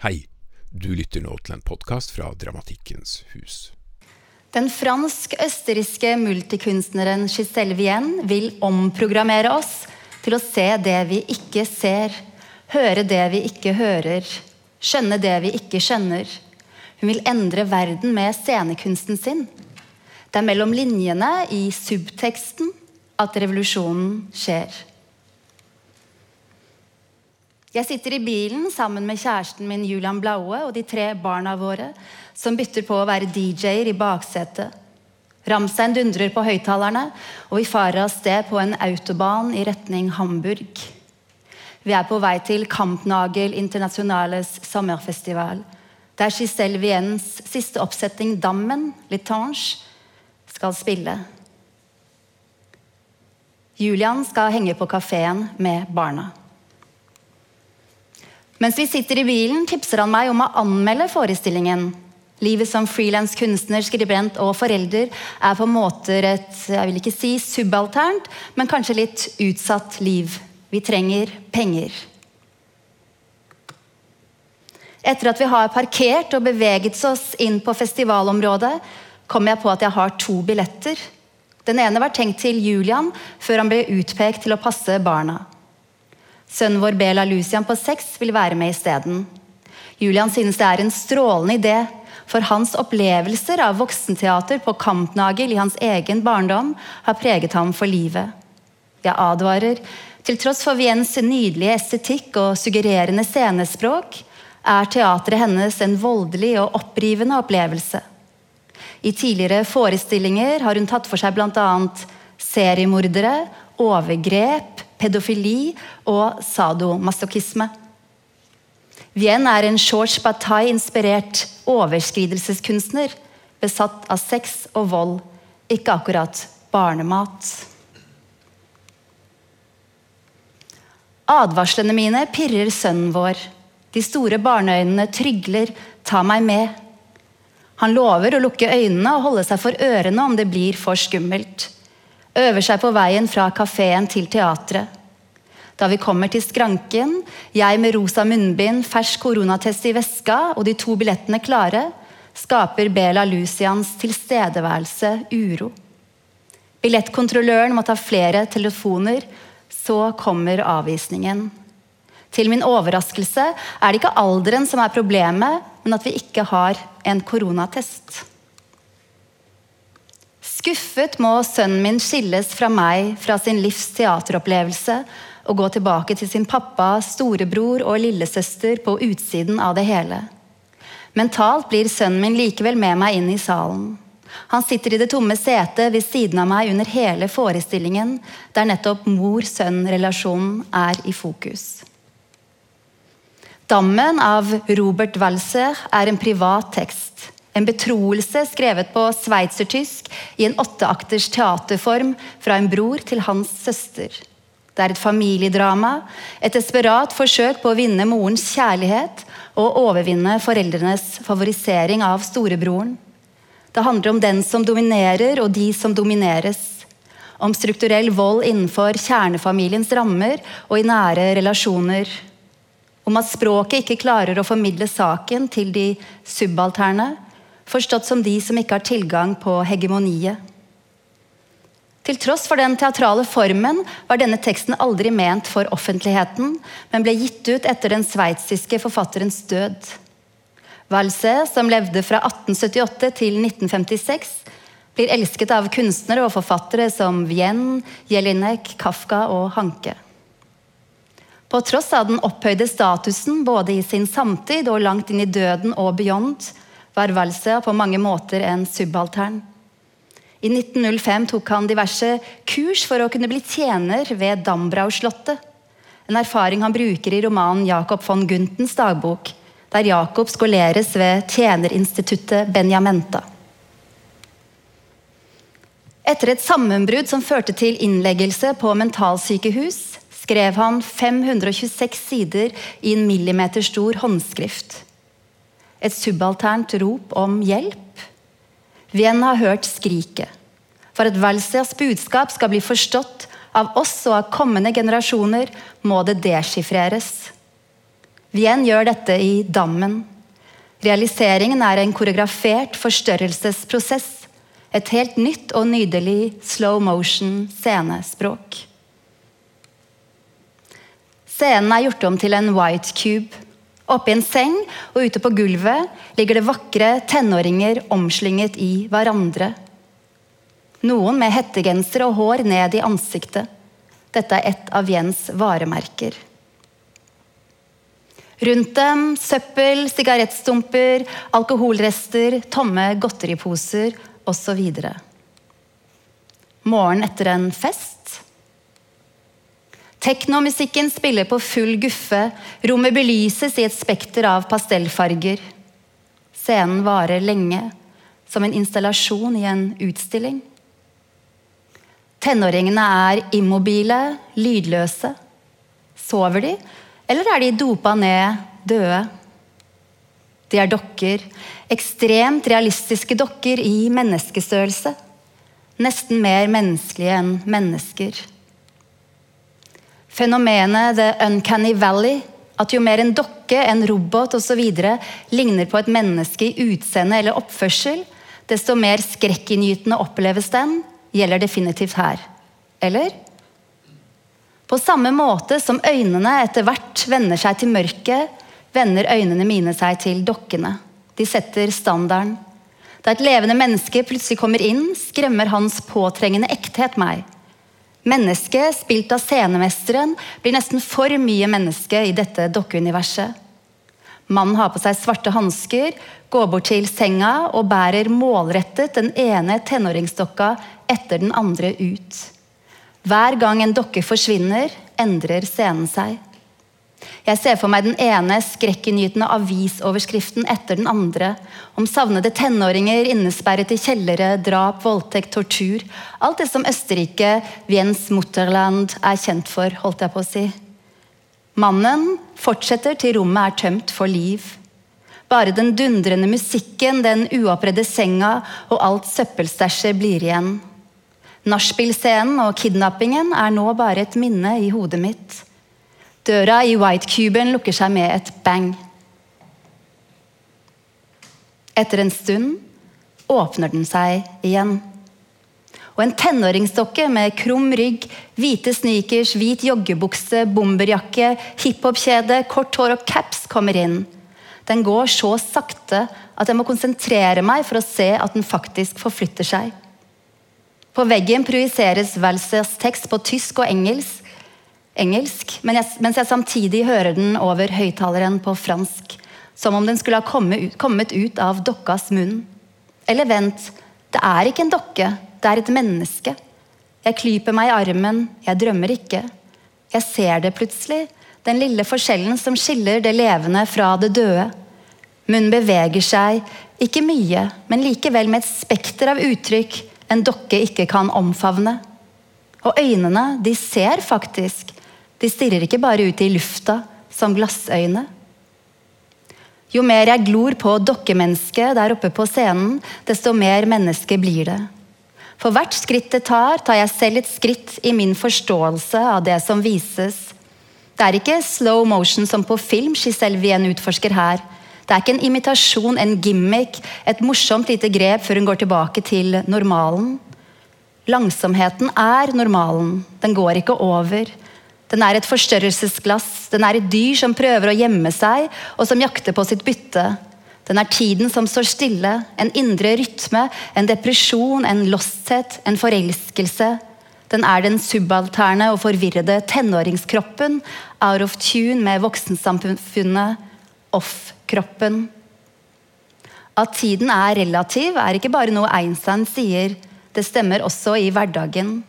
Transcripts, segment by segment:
Hei, du lytter nå til en podkast fra Dramatikkens hus. Den fransk-østerrikske multikunstneren Giselle Vienne vil omprogrammere oss til å se det vi ikke ser, høre det vi ikke hører, skjønne det vi ikke skjønner. Hun vil endre verden med scenekunsten sin. Det er mellom linjene i subteksten at revolusjonen skjer. Jeg sitter i bilen sammen med kjæresten min Julian Blaue og de tre barna våre, som bytter på å være DJ-er i baksetet. Ramstein dundrer på høyttalerne, og vi farer av sted på en autobahn i retning Hamburg. Vi er på vei til Kampnagel Internationales sommerfestival, der Giselle Viennes siste oppsetning, 'Dammen', Litange, skal spille. Julian skal henge på kafeen med barna. Mens vi sitter i bilen, tipser han meg om å anmelde forestillingen. Livet som frilans kunstner, skribent og forelder er på måter et jeg vil ikke si subalternt, men kanskje litt utsatt liv. Vi trenger penger. Etter at vi har parkert og beveget oss inn på festivalområdet, kom jeg på at jeg har to billetter. Den ene var tenkt til Julian før han ble utpekt til å passe barna. Sønnen vår Bela Lucian på seks vil være med isteden. Julian synes det er en strålende idé, for hans opplevelser av voksenteater på Kampnagel i hans egen barndom har preget ham for livet. Jeg advarer. Til tross for Viens nydelige estetikk og suggererende scenespråk, er teatret hennes en voldelig og opprivende opplevelse. I tidligere forestillinger har hun tatt for seg bl.a. seriemordere, overgrep, pedofili og sadomasochisme. Vienne er en George Bataille-inspirert overskridelseskunstner, besatt av sex og vold, ikke akkurat barnemat. Advarslene mine pirrer sønnen vår. De store barneøynene trygler 'ta meg med'. Han lover å lukke øynene og holde seg for ørene om det blir for skummelt øver seg på veien fra kafeen til teatret. Da vi kommer til skranken, jeg med rosa munnbind, fersk koronatest i veska og de to billettene klare, skaper Bela Lucians tilstedeværelse uro. Billettkontrolløren må ta flere telefoner, så kommer avvisningen. Til min overraskelse er det ikke alderen som er problemet, men at vi ikke har en koronatest. Skuffet må sønnen min skilles fra meg fra sin livs teateropplevelse og gå tilbake til sin pappa, storebror og lillesøster på utsiden av det hele. Mentalt blir sønnen min likevel med meg inn i salen. Han sitter i det tomme setet ved siden av meg under hele forestillingen, der nettopp mor-sønn-relasjonen er i fokus. Dammen av Robert Walser er en privat tekst. En betroelse skrevet på sveitsertysk i en åtteakters teaterform fra en bror til hans søster. Det er et familiedrama, et desperat forsøk på å vinne morens kjærlighet og overvinne foreldrenes favorisering av storebroren. Det handler om den som dominerer, og de som domineres. Om strukturell vold innenfor kjernefamiliens rammer og i nære relasjoner. Om at språket ikke klarer å formidle saken til de subalterne, forstått som de som ikke har tilgang på hegemoniet. Til tross for den teatrale formen var denne teksten aldri ment for offentligheten, men ble gitt ut etter den sveitsiske forfatterens død. Valse, som levde fra 1878 til 1956, blir elsket av kunstnere og forfattere som Vienne, Jelinek, Kafka og Hanke. På tross av den opphøyde statusen både i sin samtid og langt inn i døden og beyond, var Walser på mange måter en subaltern. I 1905 tok han diverse kurs for å kunne bli tjener ved Dambrau-slottet. En erfaring han bruker i romanen Jacob von Guntens dagbok, der Jacob skoleres ved tjenerinstituttet Benjamenta. Etter et sammenbrudd som førte til innleggelse på mentalsykehus, skrev han 526 sider i en millimeterstor håndskrift et subalternt rop om hjelp. Vien har hørt skriket. For at Valsias budskap skal bli forstått av oss og av kommende generasjoner, må det deskifreres. Vien gjør dette i Dammen. Realiseringen er en koreografert forstørrelsesprosess. Et helt nytt og nydelig slow motion scenespråk. Scenen er gjort om til en white cube. Oppe i en seng og ute på gulvet ligger det vakre tenåringer omslynget i hverandre. Noen med hettegenser og hår ned i ansiktet. Dette er et av Jens varemerker. Rundt dem søppel, sigarettstumper, alkoholrester, tomme godteriposer osv. Morgen etter en fest. Teknomusikken spiller på full guffe, rommet belyses i et spekter av pastellfarger. Scenen varer lenge, som en installasjon i en utstilling. Tenåringene er immobile, lydløse. Sover de, eller er de dopa ned, døde? De er dokker, ekstremt realistiske dokker i menneskestørrelse. Nesten mer menneskelige enn mennesker. Fenomenet the uncanny valley, at jo mer en dokke, en robot osv. ligner på et menneske i utseende eller oppførsel, desto mer skrekkinngytende oppleves den, gjelder definitivt her. Eller? På samme måte som øynene etter hvert vender seg til mørket, vender øynene mine seg til dokkene. De setter standarden. Da et levende menneske plutselig kommer inn, skremmer hans påtrengende ekthet meg. Mennesket, spilt av scenemesteren, blir nesten for mye menneske i dette dokkeuniverset. Mannen har på seg svarte hansker, går bort til senga og bærer målrettet den ene tenåringsdokka etter den andre ut. Hver gang en dokke forsvinner, endrer scenen seg. Jeg ser for meg den ene skrekkinngytende avisoverskriften etter den andre om savnede tenåringer innesperret i kjellere, drap, voldtekt, tortur. Alt det som Østerrike, Wiens Mutterland, er kjent for, holdt jeg på å si. Mannen fortsetter til rommet er tømt for liv. Bare den dundrende musikken, den uoppredde senga og alt søppelstæsjet blir igjen. Nachspiel-scenen og kidnappingen er nå bare et minne i hodet mitt. Døra i White-cuben lukker seg med et bang. Etter en stund åpner den seg igjen. Og en tenåringsdokke med krum rygg, hvite sneakers, hvit joggebukse, bomberjakke, hiphop-kjede, kort hår og caps kommer inn. Den går så sakte at jeg må konsentrere meg for å se at den faktisk forflytter seg. På veggen projiseres Walsers tekst på tysk og engelsk, engelsk mens jeg samtidig hører den over høyttaleren på fransk. Som om den skulle ha kommet ut av dokkas munn. Eller vent, det er ikke en dokke, det er et menneske. Jeg klyper meg i armen, jeg drømmer ikke. Jeg ser det plutselig, den lille forskjellen som skiller det levende fra det døde. Munnen beveger seg, ikke mye, men likevel med et spekter av uttrykk en dokke ikke kan omfavne. Og øynene, de ser faktisk. De stirrer ikke bare ut i lufta som glassøyne. Jo mer jeg glor på dokkemennesket der oppe på scenen, desto mer menneske blir det. For hvert skritt det tar, tar jeg selv et skritt i min forståelse av det som vises. Det er ikke slow motion som på film Giselle Wien utforsker her. Det er ikke en imitasjon, en gimmick, et morsomt lite grep før hun går tilbake til normalen. Langsomheten er normalen. Den går ikke over. Den er et forstørrelsesglass. Den er et dyr som prøver å gjemme seg, og som jakter på sitt bytte. Den er tiden som står stille, en indre rytme, en depresjon, en losthet, en forelskelse. Den er den subalterne og forvirrede tenåringskroppen, out of tune med voksensamfunnet, off-kroppen. At tiden er relativ, er ikke bare noe Einstein sier. Det stemmer også i hverdagen.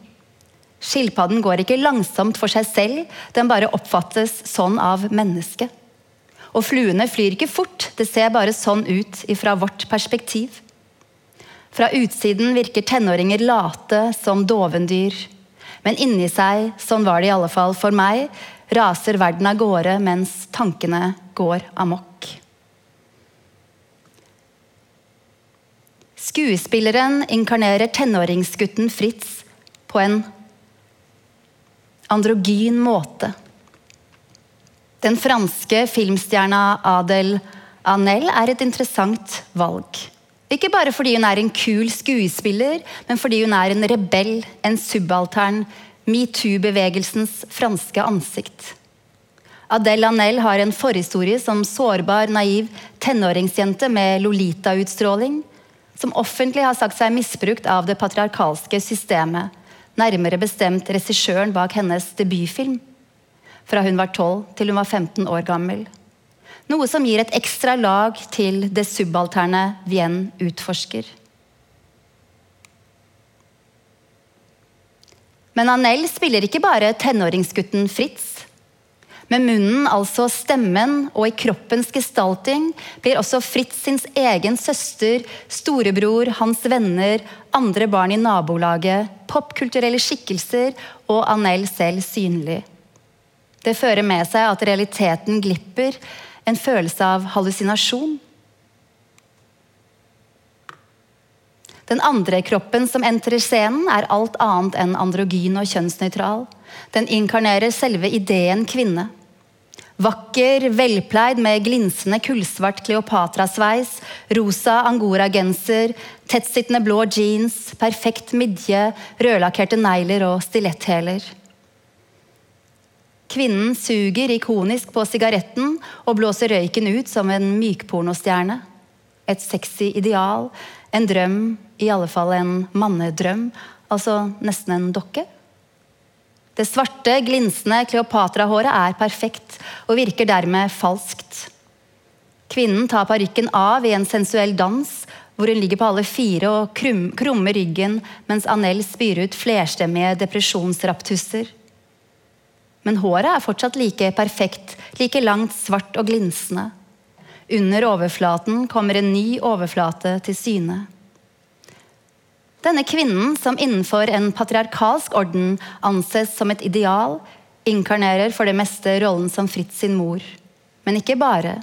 Skilpadden går ikke langsomt for seg selv, den bare oppfattes sånn av mennesket. Og fluene flyr ikke fort, det ser bare sånn ut ifra vårt perspektiv. Fra utsiden virker tenåringer late som dovendyr. Men inni seg, sånn var det i alle fall for meg, raser verden av gårde mens tankene går amok. Skuespilleren inkarnerer tenåringsgutten Fritz på en androgyn måte. Den franske filmstjerna Adel Anel er et interessant valg. Ikke bare fordi hun er en kul skuespiller, men fordi hun er en rebell, en subaltern, metoo-bevegelsens franske ansikt. Adel Anel har en forhistorie som sårbar, naiv tenåringsjente med Lolita-utstråling, som offentlig har sagt seg misbrukt av det patriarkalske systemet, nærmere bestemt regissøren bak hennes debutfilm fra hun var 12 til hun var 15 år gammel. Noe som gir et ekstra lag til det subalterne Vienne utforsker. Men Anel spiller ikke bare tenåringsgutten Fritz. Med munnen, altså stemmen, og i kroppens gestalting blir også Fritz sin egen søster, storebror, hans venner, andre barn i nabolaget, popkulturelle skikkelser og Anel selv synlig. Det fører med seg at realiteten glipper, en følelse av hallusinasjon. Den andre kroppen som entrer scenen, er alt annet enn androgyn og kjønnsnøytral. Den inkarnerer selve ideen kvinne. Vakker, velpleid med glinsende kullsvart Kleopatra-sveis, rosa angora-genser, tettsittende blå jeans, perfekt midje, rødlakkerte negler og stiletthæler. Kvinnen suger ikonisk på sigaretten og blåser røyken ut som en mykpornostjerne. Et sexy ideal, en drøm, i alle fall en mannedrøm, altså nesten en dokke. Det svarte, glinsende Kleopatra-håret er perfekt og virker dermed falskt. Kvinnen tar parykken av i en sensuell dans hvor hun ligger på alle fire og krummer ryggen mens Anel spyr ut flerstemmige depresjonsraptusser. Men håret er fortsatt like perfekt, like langt svart og glinsende. Under overflaten kommer en ny overflate til syne. Denne kvinnen, som innenfor en patriarkalsk orden anses som et ideal, inkarnerer for det meste rollen som Fritz sin mor. Men ikke bare.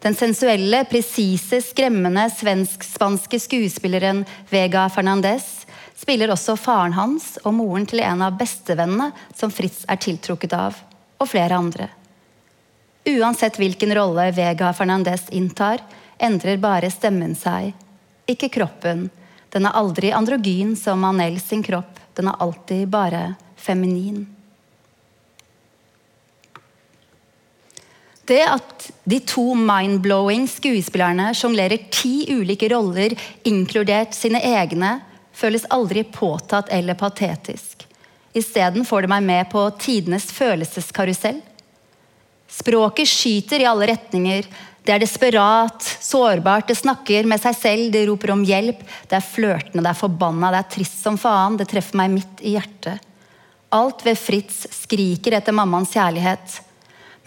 Den sensuelle, presise, skremmende svensk-spanske skuespilleren Vega Fernandez spiller også faren hans og moren til en av bestevennene som Fritz er tiltrukket av, og flere andre. Uansett hvilken rolle Vega Fernandez inntar, endrer bare stemmen seg, ikke kroppen. Den er aldri androgyn som Anel sin kropp, den er alltid bare feminin. Det at de to mind-blowing skuespillerne sjonglerer ti ulike roller, inkludert sine egne, føles aldri påtatt eller patetisk. Isteden får det meg med på tidenes følelseskarusell. Språket skyter i alle retninger. Det er desperat, sårbart, det snakker med seg selv, det roper om hjelp. Det er flørtende, det er forbanna, det er trist som faen. Det treffer meg midt i hjertet. Alt ved Fritz skriker etter mammaens kjærlighet.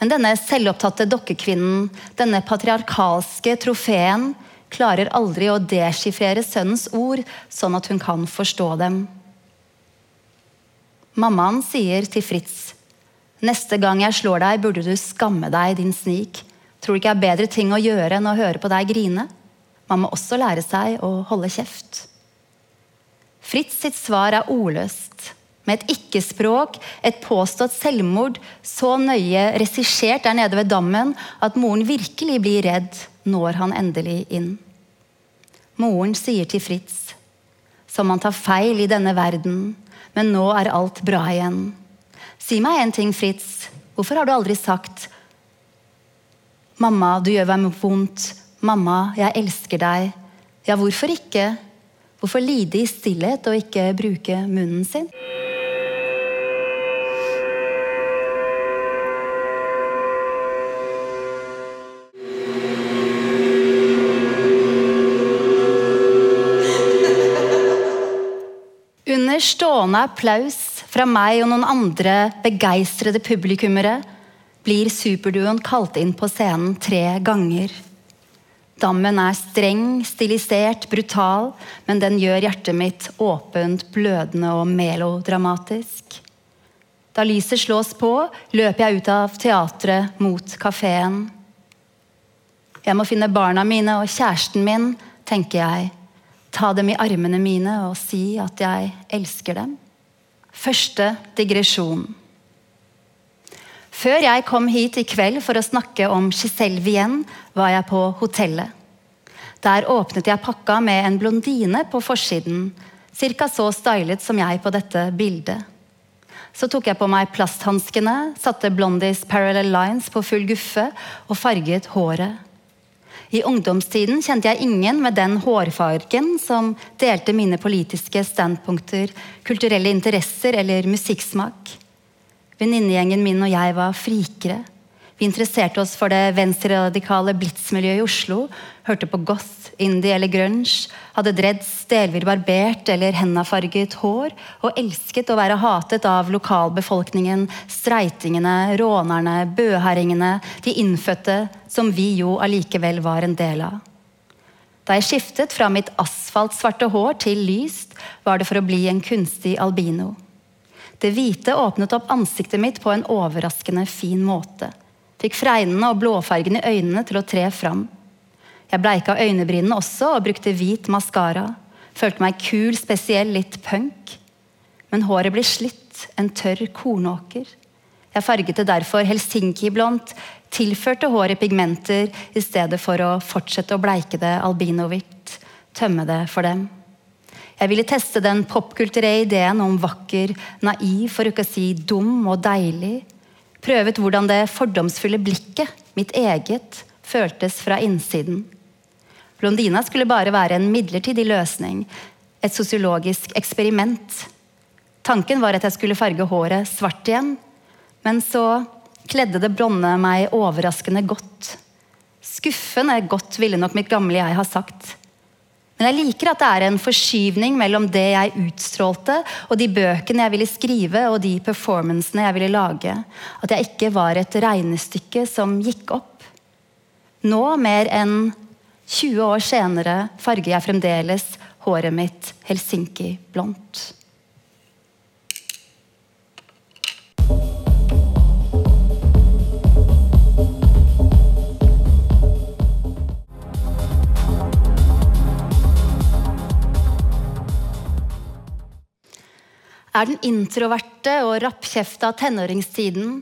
Men denne selvopptatte dokkekvinnen, denne patriarkalske trofeen, klarer aldri å deskifrere sønnens ord sånn at hun kan forstå dem. Mammaen sier til Fritz, 'Neste gang jeg slår deg, burde du skamme deg, din snik.' 'Tror du ikke er bedre ting å gjøre enn å høre på deg grine?' Man må også lære seg å holde kjeft. Fritz sitt svar er ordløst. Med et ikke-språk, et påstått selvmord, så nøye regissert der nede ved dammen at moren virkelig blir redd når han endelig inn. Moren sier til Fritz, som han tar feil i denne verden, men nå er alt bra igjen. Si meg en ting, Fritz. Hvorfor har du aldri sagt Mamma, du gjør meg vondt. Mamma, jeg elsker deg. Ja, hvorfor ikke? Hvorfor lide i stillhet og ikke bruke munnen sin? Under stående applaus fra meg og noen andre begeistrede publikummere blir superduoen kalt inn på scenen tre ganger. Dammen er streng, stilisert, brutal, men den gjør hjertet mitt åpent, blødende og melodramatisk. Da lyset slås på, løper jeg ut av teatret mot kafeen. Jeg må finne barna mine og kjæresten min, tenker jeg ta dem i armene mine og si at jeg elsker dem. Første digresjon. Før jeg kom hit i kveld for å snakke om Giselle Vienne, var jeg på hotellet. Der åpnet jeg pakka med en blondine på forsiden, ca. så stylet som jeg på dette bildet. Så tok jeg på meg plasthanskene, satte Blondies Parallel Lines på full guffe og farget håret. I ungdomstiden kjente jeg ingen med den hårfargen som delte mine politiske standpunkter, kulturelle interesser eller musikksmak. Venninnegjengen min og jeg var frikere. Vi interesserte oss for det venstreradikale blitsmiljøet i Oslo, hørte på goth, indie eller grunge, hadde dreads, delvis barbert eller hennafarget hår, og elsket å være hatet av lokalbefolkningen, streitingene, rånerne, bøhæringene, de innfødte, som vi jo allikevel var en del av. Da jeg skiftet fra mitt asfaltsvarte hår til lyst, var det for å bli en kunstig albino. Det hvite åpnet opp ansiktet mitt på en overraskende fin måte fikk fregnene og blåfargen i øynene til å tre fram. Jeg bleika øynebrynene også og brukte hvit maskara. Følte meg kul, spesiell, litt punk. Men håret ble slitt, en tørr kornåker. Jeg farget det derfor Helsinki-blondt, tilførte håret pigmenter i stedet for å fortsette å bleike det albinohvitt, tømme det for dem. Jeg ville teste den popkulturelle ideen om vakker, naiv, for ikke å si dum og deilig, Prøvet hvordan det fordomsfulle blikket, mitt eget, føltes fra innsiden. Blondina skulle bare være en midlertidig løsning, et sosiologisk eksperiment. Tanken var at jeg skulle farge håret svart igjen, men så kledde det blonde meg overraskende godt. Skuffende godt, ville nok mitt gamle jeg ha sagt. Men jeg liker at det er en forskyvning mellom det jeg utstrålte, og de bøkene jeg ville skrive, og de performancene jeg ville lage. At jeg ikke var et regnestykke som gikk opp. Nå, mer enn 20 år senere, farger jeg fremdeles håret mitt Helsinki-blondt. Er den introverte og rappkjefta tenåringstiden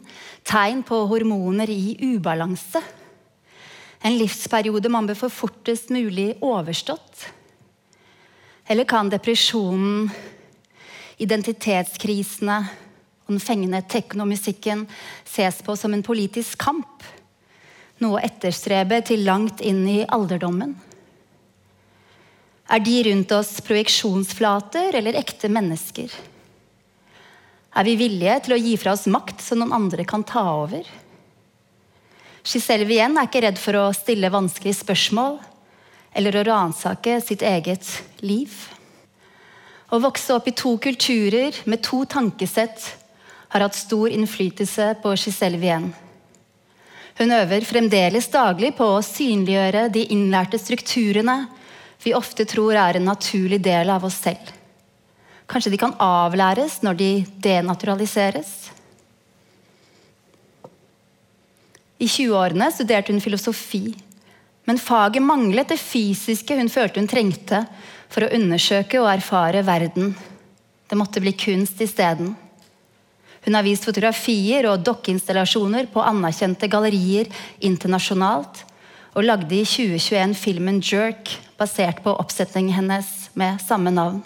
tegn på hormoner i ubalanse? En livsperiode man bør få fortest mulig overstått? Eller kan depresjonen, identitetskrisene og den fengende teknomusikken ses på som en politisk kamp? Noe å etterstrebe til langt inn i alderdommen? Er de rundt oss projeksjonsflater eller ekte mennesker? Er vi villige til å gi fra oss makt så noen andre kan ta over? Giselle igjen er ikke redd for å stille vanskelige spørsmål eller å ransake sitt eget liv. Å vokse opp i to kulturer med to tankesett har hatt stor innflytelse på Giselle igjen. Hun øver fremdeles daglig på å synliggjøre de innlærte strukturene vi ofte tror er en naturlig del av oss selv. Kanskje de kan avlæres når de denaturaliseres? I 20-årene studerte hun filosofi, men faget manglet det fysiske hun følte hun trengte for å undersøke og erfare verden. Det måtte bli kunst isteden. Hun har vist fotografier og dokkeinstallasjoner på anerkjente gallerier internasjonalt, og lagde i 2021 filmen 'Jerk', basert på oppsetningen hennes med samme navn.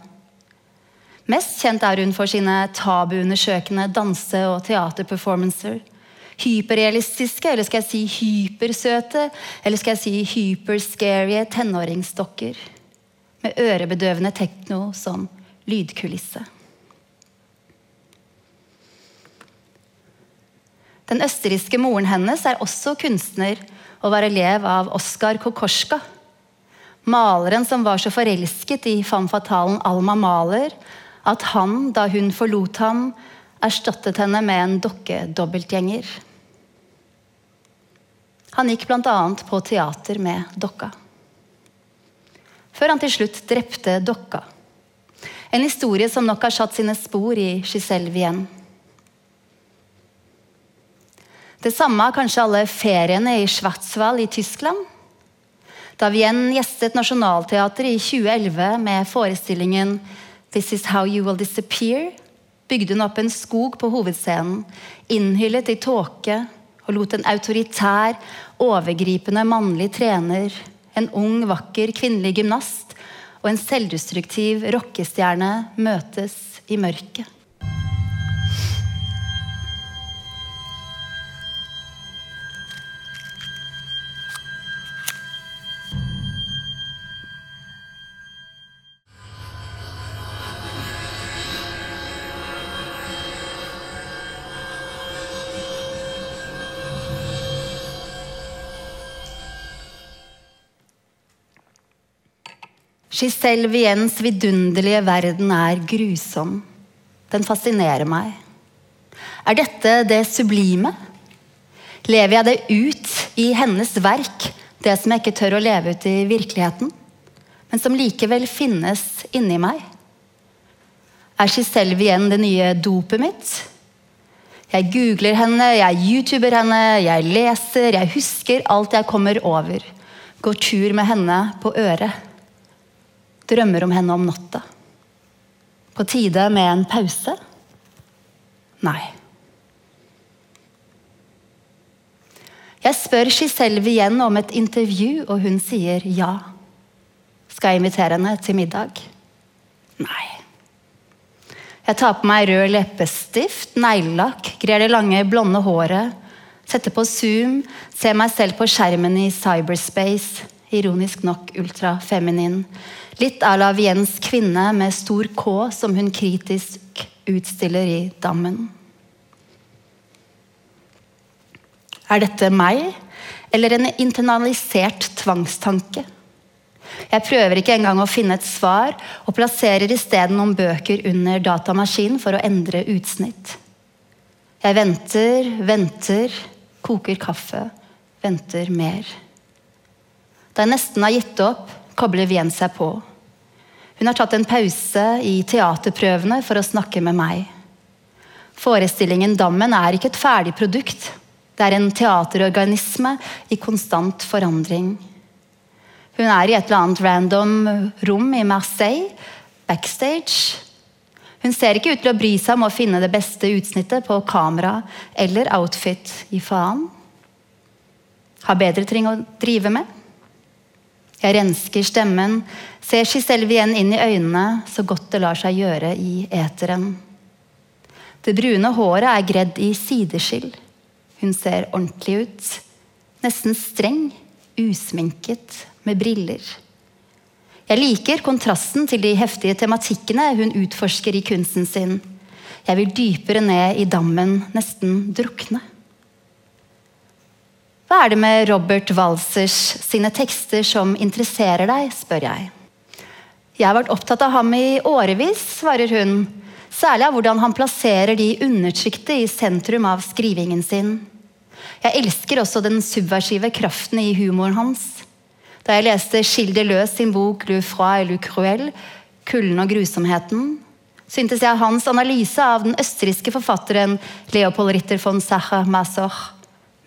Mest kjent er hun for sine tabuundersøkende danse- og teaterperformancer. Hyperrealistiske, eller skal jeg si hypersøte, eller skal jeg si hyperscary tenåringsdokker. Med ørebedøvende tekno som lydkulisse. Den østerrikske moren hennes er også kunstner og var elev av Oskar Kokorska. Maleren som var så forelsket i femme fatalen Alma Maler at han, da hun forlot ham, erstattet henne med en dokkedobbeltgjenger. Han gikk bl.a. på teater med dokka. Før han til slutt drepte dokka. En historie som nok har satt sine spor i Giselle Vienne. Det samme har kanskje alle feriene i Schwarzwald i Tyskland. Da Vienne gjestet Nationaltheatret i 2011 med forestillingen This Is How You Will Disappear, bygde hun opp en skog på hovedscenen, innhyllet i tåke, og lot en autoritær, overgripende mannlig trener, en ung, vakker kvinnelig gymnast og en selvdestruktiv rockestjerne møtes i mørket. Giselle vidunderlige verden er grusom. Den fascinerer meg. Er dette det sublime? Lever jeg det ut i hennes verk, det som jeg ikke tør å leve ut i virkeligheten, men som likevel finnes inni meg? Er Giselle det nye dopet mitt? Jeg googler henne, jeg youtuber henne, jeg leser, jeg husker alt jeg kommer over. Går tur med henne på øret drømmer om henne om natta. På tide med en pause? Nei. Jeg spør Giselle igjen om et intervju, og hun sier ja. Skal jeg invitere henne til middag? Nei. Jeg tar på meg rød leppestift, neglelakk, grer det lange, blonde håret. Setter på Zoom, ser meg selv på skjermen i cyberspace. Ironisk nok ultrafeminin. Litt à la Viens kvinne med stor K, som hun kritisk utstiller i dammen. Er dette meg, eller en internalisert tvangstanke? Jeg prøver ikke engang å finne et svar, og plasserer isteden noen bøker under datamaskinen for å endre utsnitt. Jeg venter, venter, koker kaffe, venter mer. Da jeg nesten har gitt opp, kobler Wien seg på. Hun har tatt en pause i teaterprøvene for å snakke med meg. Forestillingen Dammen er ikke et ferdig produkt. Det er en teaterorganisme i konstant forandring. Hun er i et eller annet random rom i Marseille, backstage. Hun ser ikke ut til å bry seg om å finne det beste utsnittet på kamera eller outfit i faen. Har bedre ting å drive med. Jeg rensker stemmen, ser Giselle igjen inn i øynene så godt det lar seg gjøre i eteren. Det brune håret er gredd i sideskill. Hun ser ordentlig ut. Nesten streng, usminket, med briller. Jeg liker kontrasten til de heftige tematikkene hun utforsker i kunsten sin. Jeg vil dypere ned i dammen, nesten drukne. Hva er det med Robert Walsers sine tekster som interesserer deg, spør jeg. Jeg har vært opptatt av ham i årevis, svarer hun. Særlig av hvordan han plasserer de undertrykte i sentrum av skrivingen sin. Jeg elsker også den subversive kraften i humoren hans. Da jeg leste Skilde Løs sin bok 'Le froid et le cruel', 'Kulden og grusomheten', syntes jeg hans analyse av den østerrikske forfatteren Leopold Ritter von Sacher-Masoch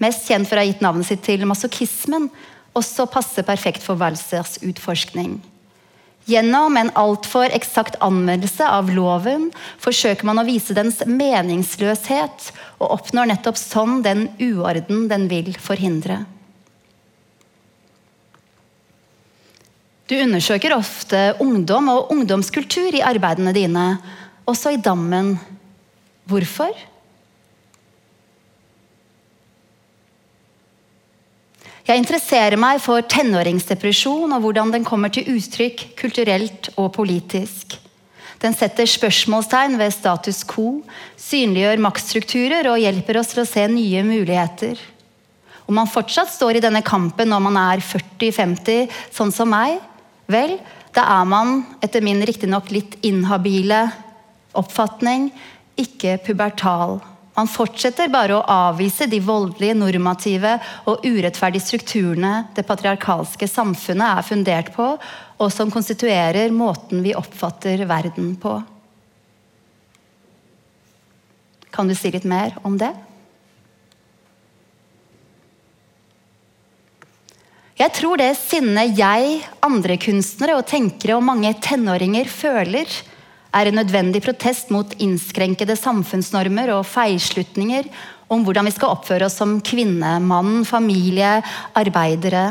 mest kjent for å ha gitt navnet sitt til masochismen, også passer perfekt for Walsers utforskning. Gjennom en altfor eksakt anmeldelse av loven forsøker man å vise dens meningsløshet, og oppnår nettopp sånn den uorden den vil forhindre. Du undersøker ofte ungdom og ungdomskultur i arbeidene dine, også i Dammen. Hvorfor? Jeg interesserer meg for tenåringsdepresjon og hvordan den kommer til uttrykk kulturelt og politisk. Den setter spørsmålstegn ved status quo, synliggjør maktstrukturer og hjelper oss til å se nye muligheter. Om man fortsatt står i denne kampen når man er 40-50, sånn som meg, vel, da er man, etter min riktignok litt inhabile oppfatning, ikke pubertal. Man fortsetter bare å avvise de voldelige, normative og urettferdige strukturene det patriarkalske samfunnet er fundert på, og som konstituerer måten vi oppfatter verden på. Kan du si litt mer om det? Jeg tror det sinnet jeg, andre kunstnere og tenkere og mange tenåringer føler, er en nødvendig protest mot innskrenkede samfunnsnormer og feilslutninger om hvordan vi skal oppføre oss som kvinne, mann, familie, arbeidere.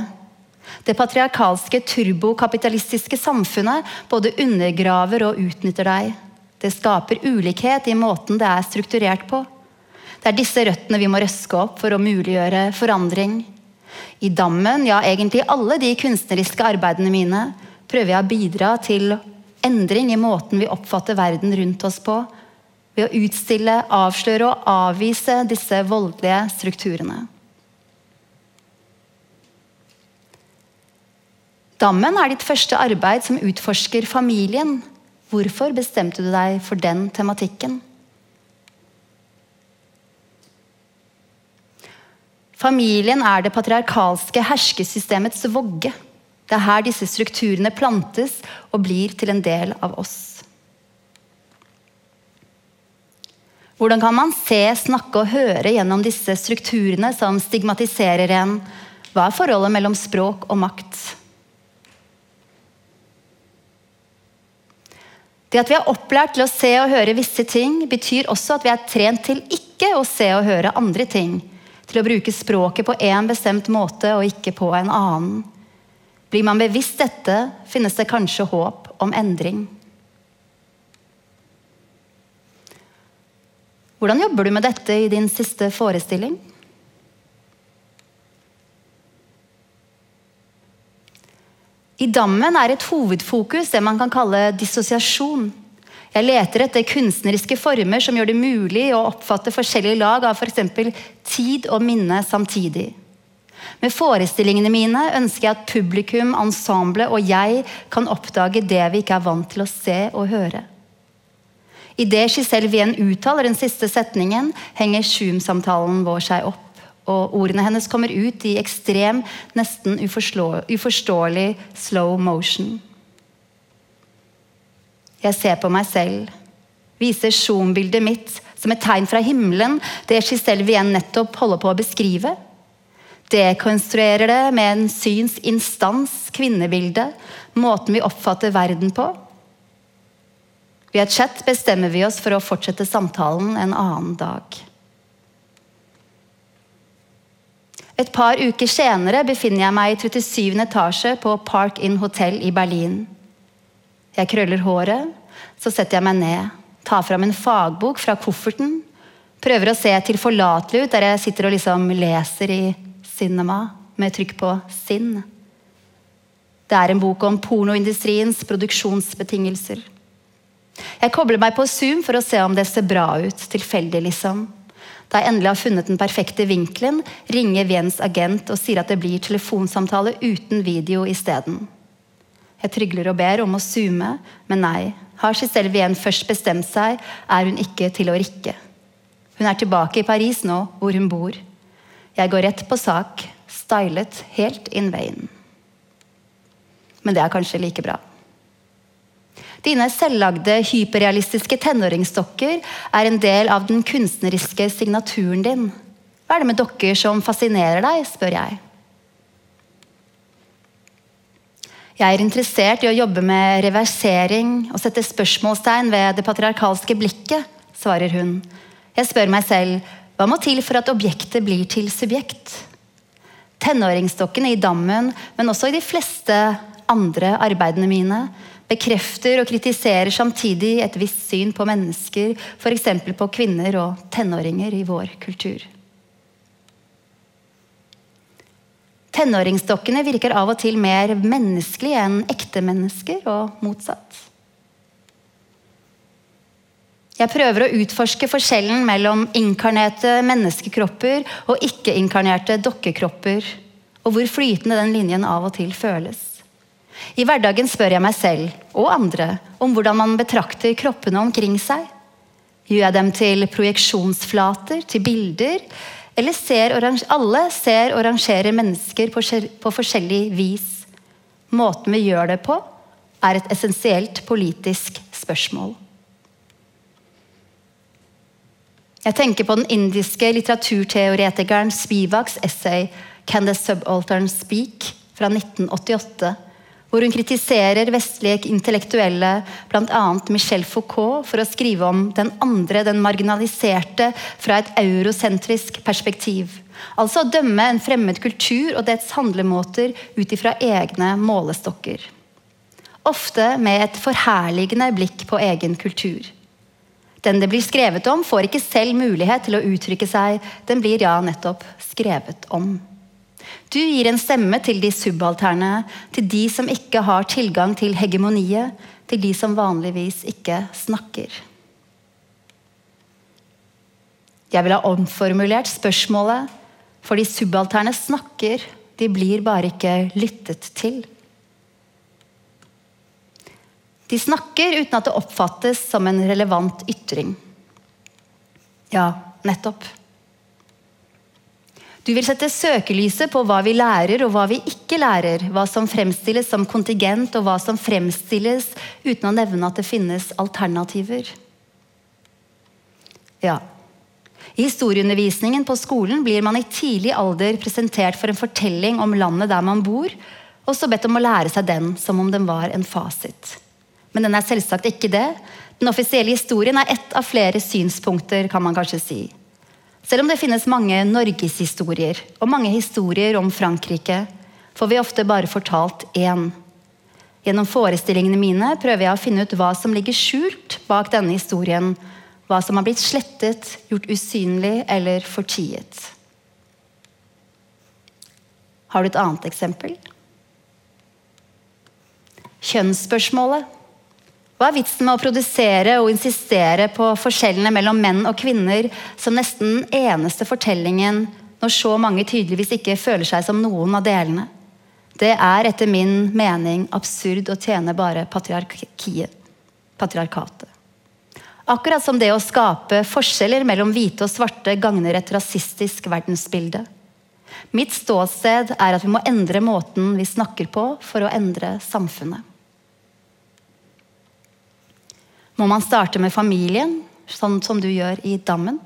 Det patriarkalske, turbokapitalistiske samfunnet både undergraver og utnytter deg. Det skaper ulikhet i måten det er strukturert på. Det er disse røttene vi må røske opp for å muliggjøre forandring. I Dammen, ja egentlig alle de kunstneriske arbeidene mine, prøver jeg å bidra til endring i måten vi oppfatter verden rundt oss på, ved å utstille, avsløre og avvise disse voldelige strukturene. Dammen er ditt første arbeid som utforsker familien. Hvorfor bestemte du deg for den tematikken? Familien er det patriarkalske herskesystemets vogge. Det er her disse strukturene plantes og blir til en del av oss. Hvordan kan man se, snakke og høre gjennom disse strukturene som stigmatiserer en? Hva er forholdet mellom språk og makt? Det at vi er opplært til å se og høre visse ting, betyr også at vi er trent til ikke å se og høre andre ting. Til å bruke språket på én bestemt måte og ikke på en annen. Blir man bevisst dette, finnes det kanskje håp om endring. Hvordan jobber du med dette i din siste forestilling? I dammen er et hovedfokus det man kan kalle dissosiasjon. Jeg leter etter kunstneriske former som gjør det mulig å oppfatte forskjellige lag av f.eks. For tid og minne samtidig. Med forestillingene mine ønsker jeg at publikum, ensemblet og jeg kan oppdage det vi ikke er vant til å se og høre. Idet Giselle Wien uttaler den siste setningen, henger Zoom-samtalen vår seg opp. Og ordene hennes kommer ut i ekstrem, nesten uforståelig slow motion. Jeg ser på meg selv, viser Zoom-bildet mitt som et tegn fra himmelen, det Giselle Wien nettopp holder på å beskrive. Dekonstruerer det med en synsinstans, kvinnebilde, måten vi oppfatter verden på. Via chat bestemmer vi oss for å fortsette samtalen en annen dag. Et par uker senere befinner jeg meg i 37. etasje på Park Inn Hotel i Berlin. Jeg krøller håret, så setter jeg meg ned, tar fram en fagbok fra kofferten, prøver å se tilforlatelig ut der jeg sitter og liksom leser i cinema med trykk på sinn. Det er en bok om pornoindustriens produksjonsbetingelser. Jeg kobler meg på Zoom for å se om det ser bra ut. Tilfeldig, liksom. Da jeg endelig har funnet den perfekte vinkelen, ringer Wiens agent og sier at det blir telefonsamtale uten video isteden. Jeg trygler og ber om å zoome, men nei. Har Giselle Wien først bestemt seg, er hun ikke til å rikke. Hun er tilbake i Paris nå, hvor hun bor. Jeg går rett på sak, stylet helt in veien. Men det er kanskje like bra. Dine selvlagde, hyperrealistiske tenåringsdokker er en del av den kunstneriske signaturen din. Hva er det med dokker som fascinerer deg, spør jeg. Jeg er interessert i å jobbe med reversering og sette spørsmålstegn ved det patriarkalske blikket, svarer hun. Jeg spør meg selv hva må til for at objektet blir til subjekt? Tenåringsdokkene i Dammen, men også i de fleste andre arbeidene mine, bekrefter og kritiserer samtidig et visst syn på mennesker, f.eks. på kvinner og tenåringer i vår kultur. Tenåringsdokkene virker av og til mer menneskelige enn ekte mennesker, og motsatt. Jeg prøver å utforske forskjellen mellom inkarnerte menneskekropper og ikke-inkarnerte dokkekropper, og hvor flytende den linjen av og til føles. I hverdagen spør jeg meg selv og andre om hvordan man betrakter kroppene omkring seg. Gjør jeg dem til projeksjonsflater, til bilder, eller ser alle ser og rangerer mennesker på, på forskjellig vis? Måten vi gjør det på, er et essensielt politisk spørsmål. Jeg tenker på den indiske litteraturteoretikeren Spivaks essay 'Can the Subaltern Speak?' fra 1988 hvor hun kritiserer vestlige intellektuelle, bl.a. Michel Foucault, for å skrive om den andre, den marginaliserte, fra et eurosentrisk perspektiv. Altså å dømme en fremmed kultur og dets handlemåter ut ifra egne målestokker. Ofte med et forherligende blikk på egen kultur. Den det blir skrevet om, får ikke selv mulighet til å uttrykke seg. Den blir ja nettopp skrevet om. Du gir en stemme til de subalterne, til de som ikke har tilgang til hegemoniet, til de som vanligvis ikke snakker. Jeg ville ha omformulert spørsmålet for de subalterne snakker, de blir bare ikke lyttet til. De snakker uten at det oppfattes som en relevant ytring. Ja, nettopp. Du vil sette søkelyset på hva vi lærer og hva vi ikke lærer, hva som fremstilles som kontingent og hva som fremstilles uten å nevne at det finnes alternativer. Ja, i historieundervisningen på skolen blir man i tidlig alder presentert for en fortelling om landet der man bor, og så bedt om å lære seg den som om den var en fasit. Men den er selvsagt ikke det. Den offisielle historien er ett av flere synspunkter, kan man kanskje si. Selv om det finnes mange norgeshistorier og mange historier om Frankrike, får vi ofte bare fortalt én. Gjennom forestillingene mine prøver jeg å finne ut hva som ligger skjult bak denne historien, hva som har blitt slettet, gjort usynlig eller fortiet. Har du et annet eksempel? Kjønnsspørsmålet. Hva er vitsen med å produsere og insistere på forskjellene mellom menn og kvinner som nesten den eneste fortellingen når så mange tydeligvis ikke føler seg som noen av delene? Det er etter min mening absurd å tjene bare patriarkiet, patriarkatet. Akkurat som det å skape forskjeller mellom hvite og svarte gagner et rasistisk verdensbilde. Mitt ståsted er at vi må endre måten vi snakker på for å endre samfunnet. Må man starte med familien, sånn som du gjør i Dammen?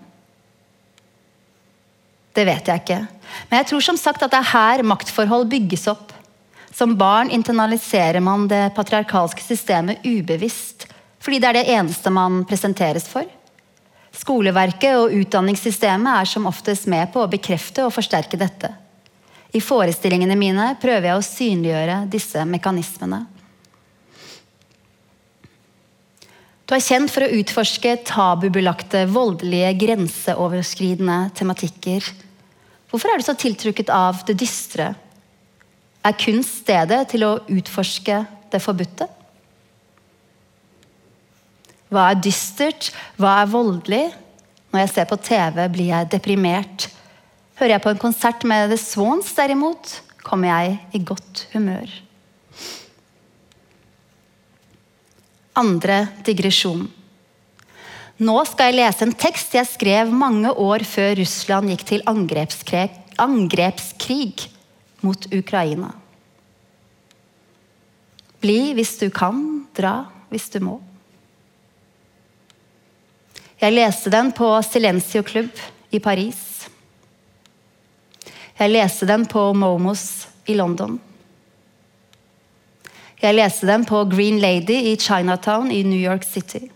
Det vet jeg ikke. Men jeg tror som sagt at det er her maktforhold bygges opp. Som barn internaliserer man det patriarkalske systemet ubevisst fordi det er det eneste man presenteres for. Skoleverket og utdanningssystemet er som oftest med på å bekrefte og forsterke dette. I forestillingene mine prøver jeg å synliggjøre disse mekanismene. Du er kjent for å utforske tabubelagte, voldelige, grenseoverskridende tematikker. Hvorfor er du så tiltrukket av det dystre? Er kunst stedet til å utforske det forbudte? Hva er dystert? Hva er voldelig? Når jeg ser på TV, blir jeg deprimert. Hører jeg på en konsert med The Swans, derimot, kommer jeg i godt humør. Andre digresjon. Nå skal jeg lese en tekst jeg skrev mange år før Russland gikk til angrepskrig, angrepskrig mot Ukraina. Bli hvis du kan, dra hvis du må. Jeg leste den på Silencio Club i Paris. Jeg leste den på Momos i London. Jeg leste dem på Green Lady i Chinatown i New York City.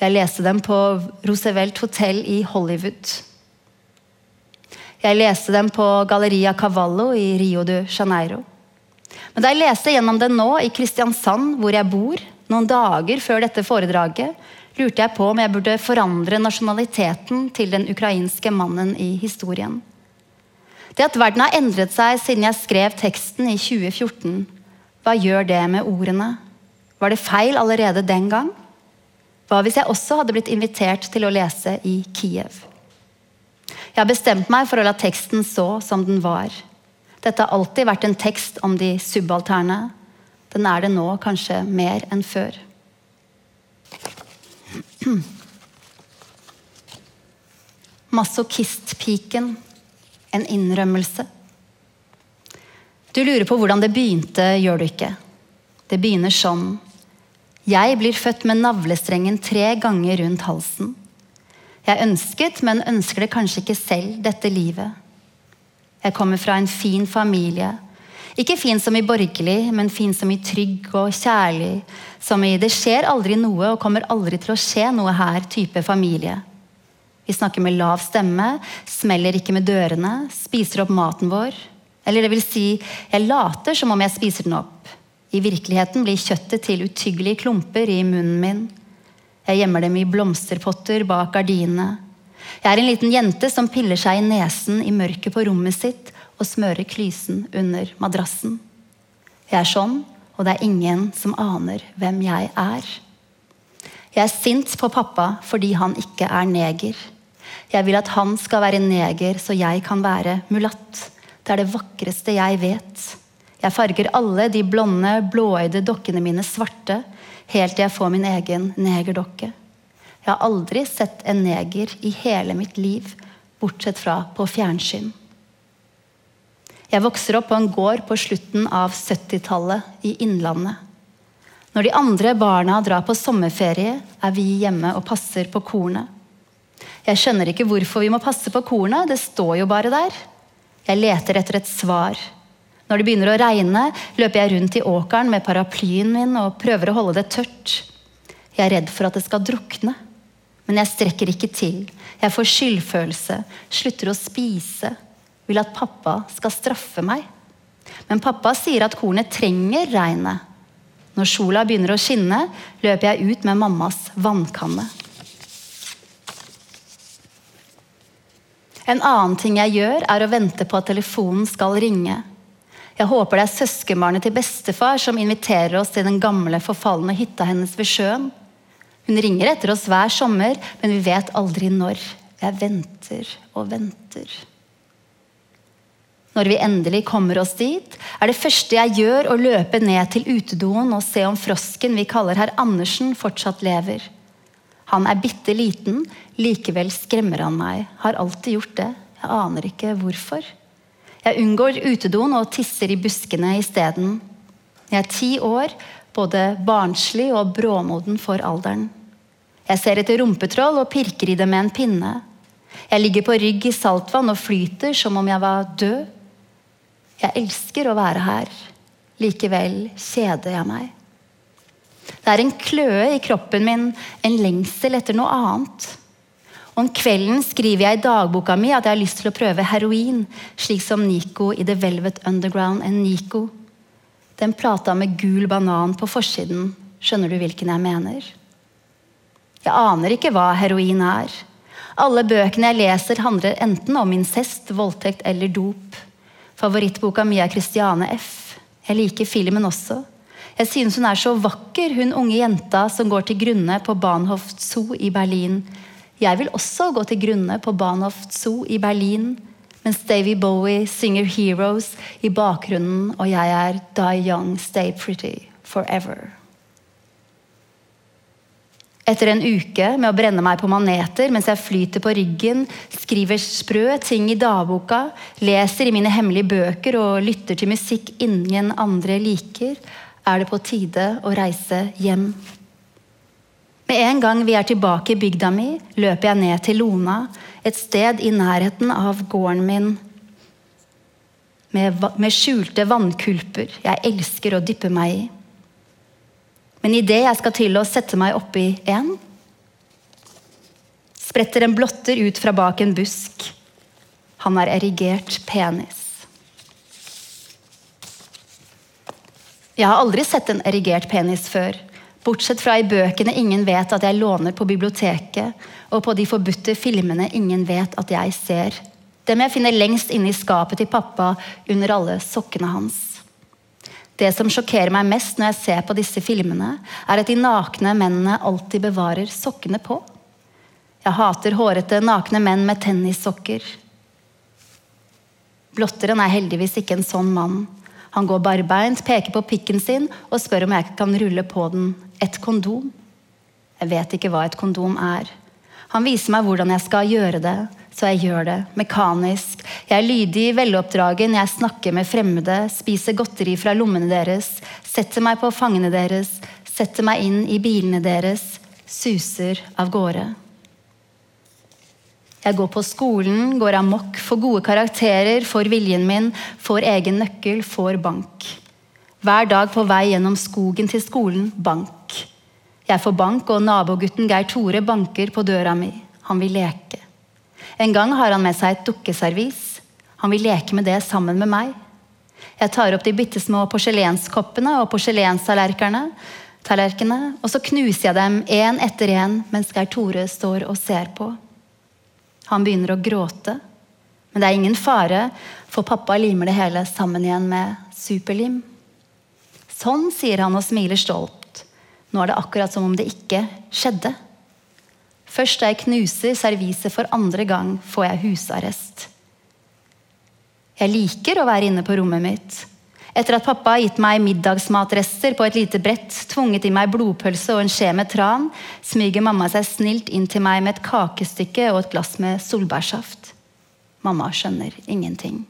Jeg leste dem på Roosevelt Hotel i Hollywood. Jeg leste dem på Galleria Cavallo i Rio de Janeiro. Men da jeg leste gjennom den nå i Kristiansand, hvor jeg bor, noen dager før dette foredraget, lurte jeg på om jeg burde forandre nasjonaliteten til den ukrainske mannen i historien. Det at verden har endret seg siden jeg skrev teksten i 2014, hva gjør det med ordene? Var det feil allerede den gang? Hva hvis jeg også hadde blitt invitert til å lese i Kiev? Jeg har bestemt meg for å la teksten stå som den var. Dette har alltid vært en tekst om de subalterne. Den er det nå kanskje mer enn før. Masochistpiken. En innrømmelse. Du lurer på hvordan det begynte, gjør du ikke? Det begynner sånn. Jeg blir født med navlestrengen tre ganger rundt halsen. Jeg ønsket, men ønsker det kanskje ikke selv, dette livet. Jeg kommer fra en fin familie. Ikke fin som i borgerlig, men fin som i trygg og kjærlig. Som i 'det skjer aldri noe og kommer aldri til å skje noe her'-type familie. Vi snakker med lav stemme, smeller ikke med dørene, spiser opp maten vår. Eller det vil si, jeg later som om jeg spiser den opp. I virkeligheten blir kjøttet til utyggelige klumper i munnen min. Jeg gjemmer dem i blomsterpotter bak gardinene. Jeg er en liten jente som piller seg i nesen i mørket på rommet sitt og smører klysen under madrassen. Jeg er sånn, og det er ingen som aner hvem jeg er. Jeg er sint på pappa fordi han ikke er neger. Jeg vil at han skal være neger, så jeg kan være mulatt. Det er det vakreste jeg vet. Jeg farger alle de blonde, blåøyde dokkene mine svarte, helt til jeg får min egen negerdokke. Jeg har aldri sett en neger i hele mitt liv, bortsett fra på fjernsyn. Jeg vokser opp på en gård på slutten av 70-tallet i Innlandet. Når de andre barna drar på sommerferie, er vi hjemme og passer på kornet. Jeg skjønner ikke hvorfor vi må passe på kornet, det står jo bare der. Jeg leter etter et svar. Når det begynner å regne, løper jeg rundt i åkeren med paraplyen min og prøver å holde det tørt. Jeg er redd for at det skal drukne. Men jeg strekker ikke til. Jeg får skyldfølelse, slutter å spise, vil at pappa skal straffe meg. Men pappa sier at kornet trenger regnet. Når sola begynner å skinne, løper jeg ut med mammas vannkanne. En annen ting jeg gjør, er å vente på at telefonen skal ringe. Jeg håper det er søskenbarnet til bestefar som inviterer oss til den gamle, forfalne hytta hennes ved sjøen. Hun ringer etter oss hver sommer, men vi vet aldri når. Jeg venter og venter. Når vi endelig kommer oss dit, er det første jeg gjør å løpe ned til utedoen og se om frosken vi kaller herr Andersen, fortsatt lever. Han er bitte liten, likevel skremmer han meg. Har alltid gjort det. Jeg aner ikke hvorfor. Jeg unngår utedoen og tisser i buskene isteden. Jeg er ti år, både barnslig og bråmoden for alderen. Jeg ser etter rumpetroll og pirker i det med en pinne. Jeg ligger på rygg i saltvann og flyter som om jeg var død. Jeg elsker å være her. Likevel kjeder jeg meg. Det er en kløe i kroppen min, en lengsel etter noe annet. Om kvelden skriver jeg i dagboka mi at jeg har lyst til å prøve heroin, slik som Nico i The Velvet Underground and Nico. Den plata med gul banan på forsiden. Skjønner du hvilken jeg mener? Jeg aner ikke hva heroin er. Alle bøkene jeg leser, handler enten om incest, voldtekt eller dop. Favorittboka mi er Christiane F. Jeg liker filmen også. Jeg synes hun er så vakker, hun unge jenta som går til grunne på Bahnhof Zoo i Berlin. Jeg vil også gå til grunne på Bahnhof Zoo i Berlin, mens Davy Bowie synger 'Heroes' i bakgrunnen, og jeg er 'Die Young, Stay Pretty Forever'. Etter en uke med å brenne meg på maneter mens jeg flyter på ryggen, skriver sprø ting i dagboka, leser i mine hemmelige bøker og lytter til musikk ingen andre liker, er det på tide å reise hjem. Med en gang vi er tilbake i bygda mi, løper jeg ned til Lona, et sted i nærheten av gården min med, med skjulte vannkulper jeg elsker å dyppe meg i. Men idet jeg skal til å sette meg oppi en, spretter en blotter ut fra bak en busk. Han har erigert penis. Jeg har aldri sett en erigert penis før. Bortsett fra i bøkene ingen vet at jeg låner på biblioteket, og på de forbudte filmene ingen vet at jeg ser. Dem jeg finner lengst inne i skapet til pappa under alle sokkene hans. Det som sjokkerer meg mest når jeg ser på disse filmene, er at de nakne mennene alltid bevarer sokkene på. Jeg hater hårete, nakne menn med tennissokker. Blotteren er heldigvis ikke en sånn mann. Han går barbeint, peker på pikken sin og spør om jeg kan rulle på den et kondom. Jeg vet ikke hva et kondom er. Han viser meg hvordan jeg skal gjøre det, så jeg gjør det mekanisk. Jeg er lydig, veloppdragen, jeg snakker med fremmede, spiser godteri fra lommene deres, setter meg på fangene deres, setter meg inn i bilene deres, suser av gårde. Jeg går på skolen, går amok, får gode karakterer, får viljen min, får egen nøkkel, får bank. Hver dag på vei gjennom skogen til skolen bank. Jeg får bank, og nabogutten Geir Tore banker på døra mi. Han vil leke. En gang har han med seg et dukkeservis. Han vil leke med det sammen med meg. Jeg tar opp de bitte små porselenskoppene og porselenstallerkenene, og så knuser jeg dem én etter én mens Geir Tore står og ser på. Han begynner å gråte. Men det er ingen fare, for pappa limer det hele sammen igjen med superlim. Sånn, sier han og smiler stolt. Nå er det akkurat som om det ikke skjedde. Først da jeg knuser serviset for andre gang, får jeg husarrest. Jeg liker å være inne på rommet mitt. Etter at pappa har gitt meg middagsmatrester på et lite brett, tvunget i meg blodpølse og en skje med tran, smyger mamma seg snilt inn til meg med et kakestykke og et glass med solbærsaft. Mamma skjønner ingenting.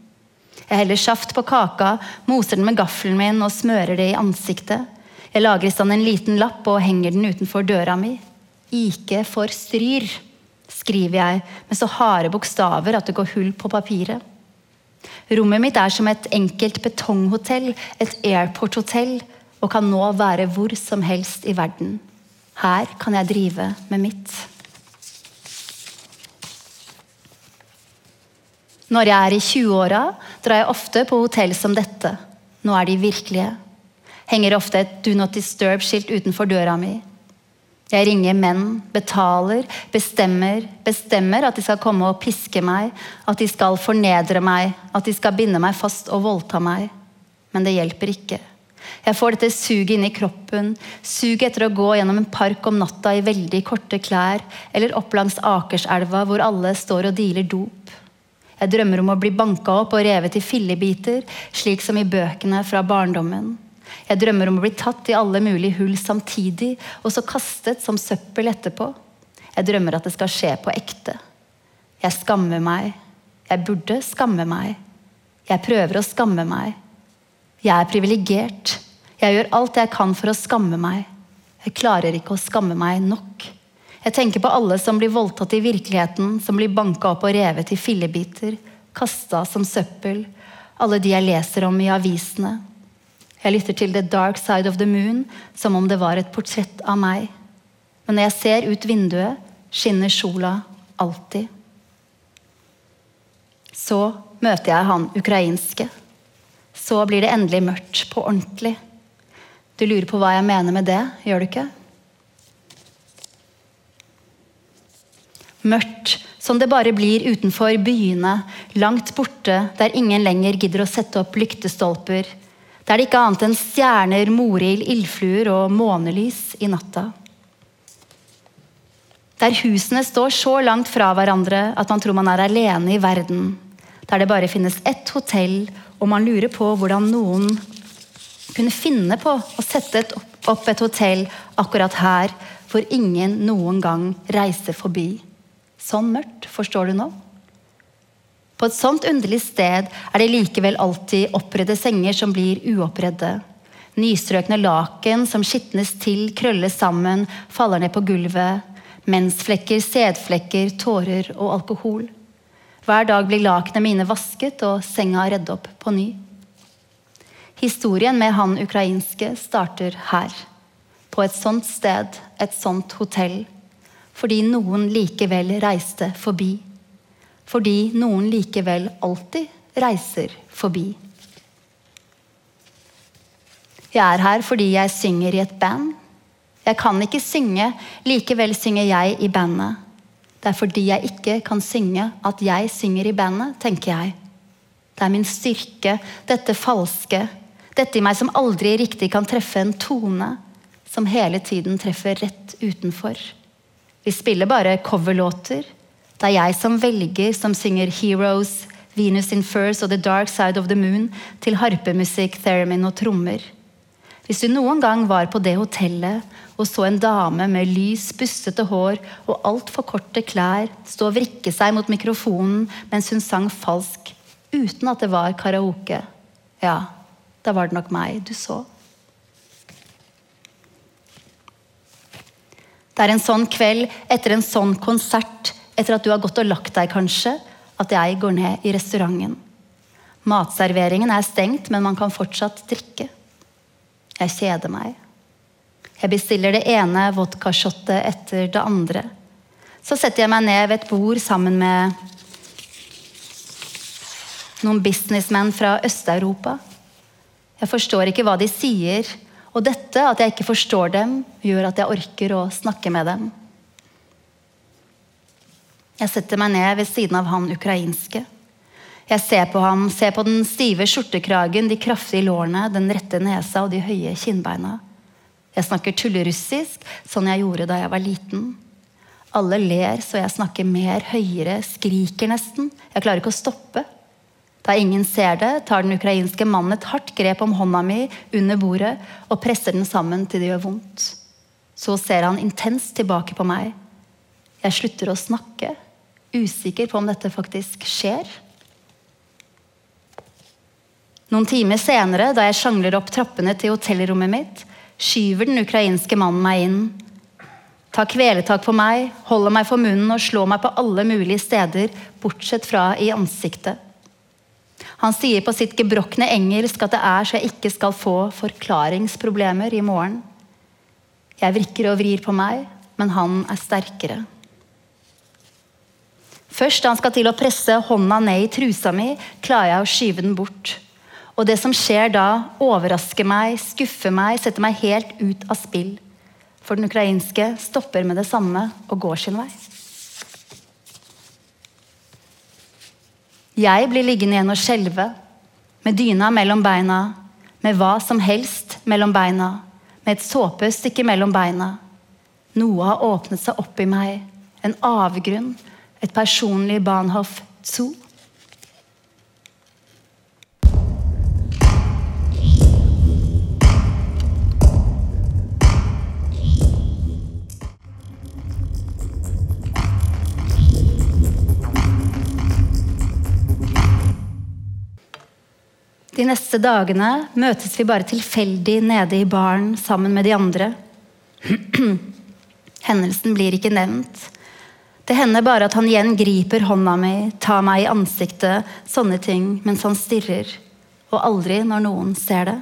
Jeg heller saft på kaka, moser den med gaffelen min og smører det i ansiktet. Jeg lager i stand en liten lapp og henger den utenfor døra mi. Ike for stryr, skriver jeg med så harde bokstaver at det går hull på papiret. Rommet mitt er som et enkelt betonghotell, et airport-hotell, og kan nå være hvor som helst i verden. Her kan jeg drive med mitt. Når jeg er i 20-åra, drar jeg ofte på hotell som dette. Nå er de virkelige. Henger ofte et Do Not Disturb-skilt utenfor døra mi. Jeg ringer menn, betaler, bestemmer, bestemmer at de skal komme og piske meg, at de skal fornedre meg, at de skal binde meg fast og voldta meg. Men det hjelper ikke. Jeg får dette suget inn i kroppen, suget etter å gå gjennom en park om natta i veldig korte klær, eller opp langs Akerselva hvor alle står og dealer dop. Jeg drømmer om å bli banka opp og revet i fillebiter, slik som i bøkene fra barndommen. Jeg drømmer om å bli tatt i alle mulige hull samtidig, og så kastet som søppel etterpå. Jeg drømmer at det skal skje på ekte. Jeg skammer meg. Jeg burde skamme meg. Jeg prøver å skamme meg. Jeg er privilegert. Jeg gjør alt jeg kan for å skamme meg. Jeg klarer ikke å skamme meg nok. Jeg tenker på alle som blir voldtatt i virkeligheten, som blir banka opp og revet i fillebiter, kasta som søppel, alle de jeg leser om i avisene. Jeg lytter til The Dark Side of the Moon som om det var et portrett av meg. Men når jeg ser ut vinduet, skinner sola alltid. Så møter jeg han ukrainske. Så blir det endelig mørkt på ordentlig. Du lurer på hva jeg mener med det, gjør du ikke? Mørkt som det bare blir utenfor byene, langt borte, der ingen lenger gidder å sette opp lyktestolper det er det ikke annet enn stjerner, morild, ildfluer og månelys i natta. Der husene står så langt fra hverandre at man tror man er alene i verden. Der det bare finnes ett hotell, og man lurer på hvordan noen kunne finne på å sette et, opp et hotell akkurat her, hvor ingen noen gang reiser forbi. Sånn mørkt, forstår du nå? På et sånt underlig sted er det likevel alltid oppredde senger som blir uoppredde. Nystrøkne laken som skitnes til, krølles sammen, faller ned på gulvet. Mensflekker, sædflekker, tårer og alkohol. Hver dag blir lakenene mine vasket og senga redd opp på ny. Historien med han ukrainske starter her. På et sånt sted, et sånt hotell. Fordi noen likevel reiste forbi fordi noen likevel alltid reiser forbi. Jeg er her fordi jeg synger i et band. Jeg kan ikke synge, likevel synger jeg i bandet. Det er fordi jeg ikke kan synge at jeg synger i bandet, tenker jeg. Det er min styrke, dette falske, dette i meg som aldri riktig kan treffe en tone, som hele tiden treffer rett utenfor. Vi spiller bare coverlåter, det er jeg som velger, som synger 'Heroes', 'Venus in Furs' og 'The Dark Side of the Moon' til harpemusikk, theremin og trommer. Hvis du noen gang var på det hotellet og så en dame med lys, bustete hår og altfor korte klær stå og vrikke seg mot mikrofonen mens hun sang falsk uten at det var karaoke, ja, da var det nok meg du så. Det er en sånn kveld etter en sånn konsert etter at du har gått og lagt deg, kanskje, at jeg går ned i restauranten. Matserveringen er stengt, men man kan fortsatt drikke. Jeg kjeder meg. Jeg bestiller det ene vodkashottet etter det andre. Så setter jeg meg ned ved et bord sammen med noen businessmenn fra Øst-Europa. Jeg forstår ikke hva de sier, og dette, at jeg ikke forstår dem, gjør at jeg orker å snakke med dem. Jeg setter meg ned ved siden av han ukrainske. Jeg ser på ham, ser på den stive skjortekragen, de kraftige lårene, den rette nesa og de høye kinnbeina. Jeg snakker tullerussisk, sånn jeg gjorde da jeg var liten. Alle ler så jeg snakker mer, høyere, skriker nesten. Jeg klarer ikke å stoppe. Da ingen ser det, tar den ukrainske mannen et hardt grep om hånda mi under bordet og presser den sammen til det gjør vondt. Så ser han intenst tilbake på meg. Jeg slutter å snakke, usikker på om dette faktisk skjer. Noen timer senere, da jeg sjangler opp trappene til hotellrommet mitt, skyver den ukrainske mannen meg inn. Tar kveletak på meg, holder meg for munnen og slår meg på alle mulige steder, bortsett fra i ansiktet. Han sier på sitt gebrokne engelsk at det er så jeg ikke skal få forklaringsproblemer i morgen. Jeg vrikker og vrir på meg, men han er sterkere. Først da han skal til å presse hånda ned i trusa mi, klarer jeg å skyve den bort. Og det som skjer da, overrasker meg, skuffer meg, setter meg helt ut av spill. For den ukrainske stopper med det samme og går sin vei. Jeg blir liggende igjen og skjelve, med dyna mellom beina, med hva som helst mellom beina, med et såpestykke mellom beina. Noe har åpnet seg opp i meg, en avgrunn, et personlig Bahnhof Zoo. De neste dagene møtes vi bare tilfeldig nede i baren sammen med de andre. Hendelsen blir ikke nevnt. Det hender bare at han igjen griper hånda mi, tar meg i ansiktet, sånne ting, mens han stirrer. Og aldri når noen ser det.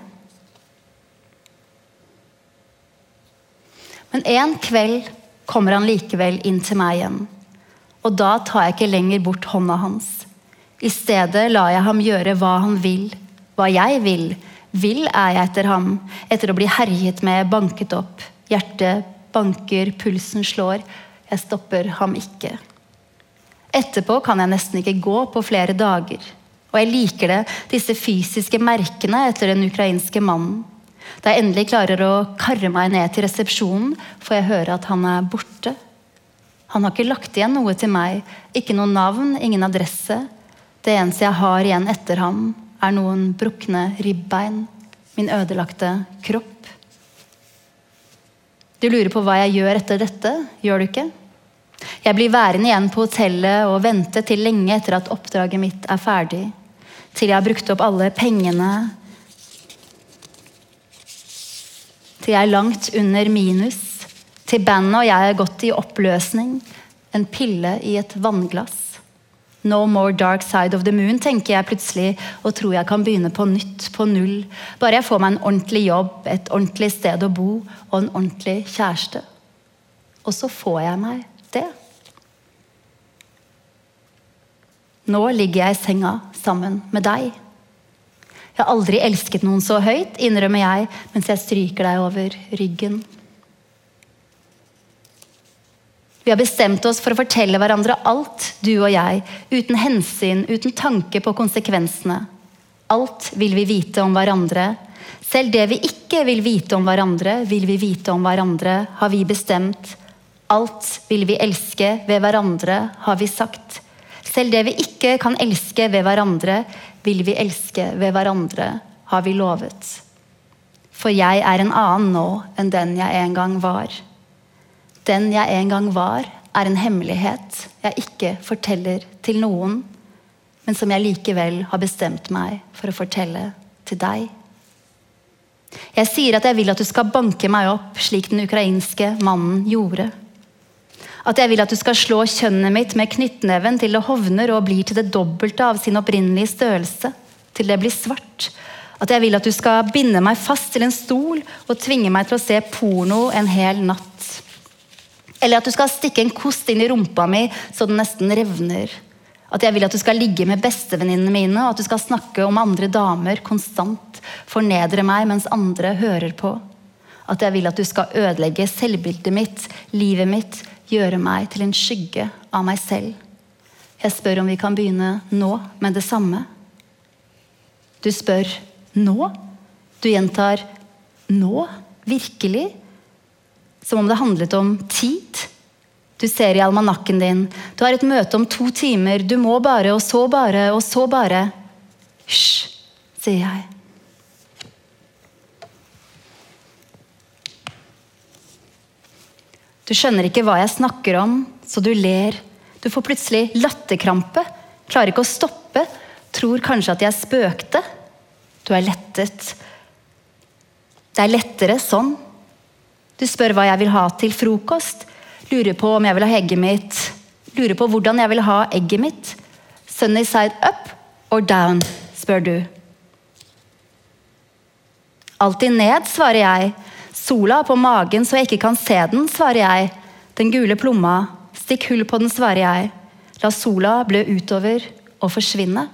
Men en kveld kommer han likevel inn til meg igjen. Og da tar jeg ikke lenger bort hånda hans. I stedet lar jeg ham gjøre hva han vil hva jeg vil. Vil er jeg etter ham, etter å bli herjet med, banket opp. Hjertet banker, pulsen slår. Jeg stopper ham ikke. Etterpå kan jeg nesten ikke gå på flere dager. Og jeg liker det, disse fysiske merkene etter den ukrainske mannen. Da jeg endelig klarer å karre meg ned til resepsjonen, får jeg høre at han er borte. Han har ikke lagt igjen noe til meg. Ikke noe navn, ingen adresse. Det eneste jeg har igjen etter ham, er noen brukne ribbein, min ødelagte kropp. Du lurer på hva jeg gjør etter dette, gjør du ikke? Jeg blir værende igjen på hotellet og vente til lenge etter at oppdraget mitt er ferdig. Til jeg har brukt opp alle pengene. Til jeg er langt under minus. Til bandet og jeg er gått i oppløsning. En pille i et vannglass. No more dark side of the moon, tenker jeg plutselig, og tror jeg kan begynne på nytt, på null. Bare jeg får meg en ordentlig jobb, et ordentlig sted å bo og en ordentlig kjæreste. Og så får jeg meg det. Nå ligger jeg i senga sammen med deg. Jeg har aldri elsket noen så høyt, innrømmer jeg mens jeg stryker deg over ryggen. Vi har bestemt oss for å fortelle hverandre alt, du og jeg, uten hensyn, uten tanke på konsekvensene. Alt vil vi vite om hverandre. Selv det vi ikke vil vite om hverandre, vil vi vite om hverandre, har vi bestemt. Alt vil vi elske ved hverandre, har vi sagt. Selv det vi ikke kan elske ved hverandre, vil vi elske ved hverandre, har vi lovet. For jeg er en annen nå enn den jeg en gang var. Den jeg en gang var, er en hemmelighet jeg ikke forteller til noen, men som jeg likevel har bestemt meg for å fortelle til deg. Jeg sier at jeg vil at du skal banke meg opp slik den ukrainske mannen gjorde. At jeg vil at du skal slå kjønnet mitt med knyttneven til det hovner og blir til det dobbelte av sin opprinnelige størrelse, til det blir svart. At jeg vil at du skal binde meg fast til en stol og tvinge meg til å se porno en hel natt. Eller at du skal stikke en kost inn i rumpa mi så den nesten revner. At jeg vil at du skal ligge med bestevenninnene mine, og at du skal snakke om andre damer konstant. Fornedre meg mens andre hører på. At jeg vil at du skal ødelegge selvbildet mitt, livet mitt, gjøre meg til en skygge av meg selv. Jeg spør om vi kan begynne nå med det samme. Du spør nå? Du gjentar nå? Virkelig? Som om det handlet om tid? Du ser i almanakken din. Du har et møte om to timer. Du må bare, og så bare, og så bare. Hysj, sier jeg. Du skjønner ikke hva jeg snakker om, så du ler. Du får plutselig latterkrampe. Klarer ikke å stoppe. Tror kanskje at jeg spøkte. Du er lettet. Det er lettere sånn. Du spør hva jeg vil ha til frokost. Lurer på om jeg vil ha egget mitt. Lurer på hvordan jeg vil ha egget mitt. Sunny side up or down, spør du. Alltid ned, svarer jeg. Sola på magen så jeg ikke kan se den, svarer jeg. Den gule plomma. Stikk hull på den, svarer jeg. La sola blø utover og forsvinne.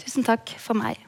Tusen takk for meg.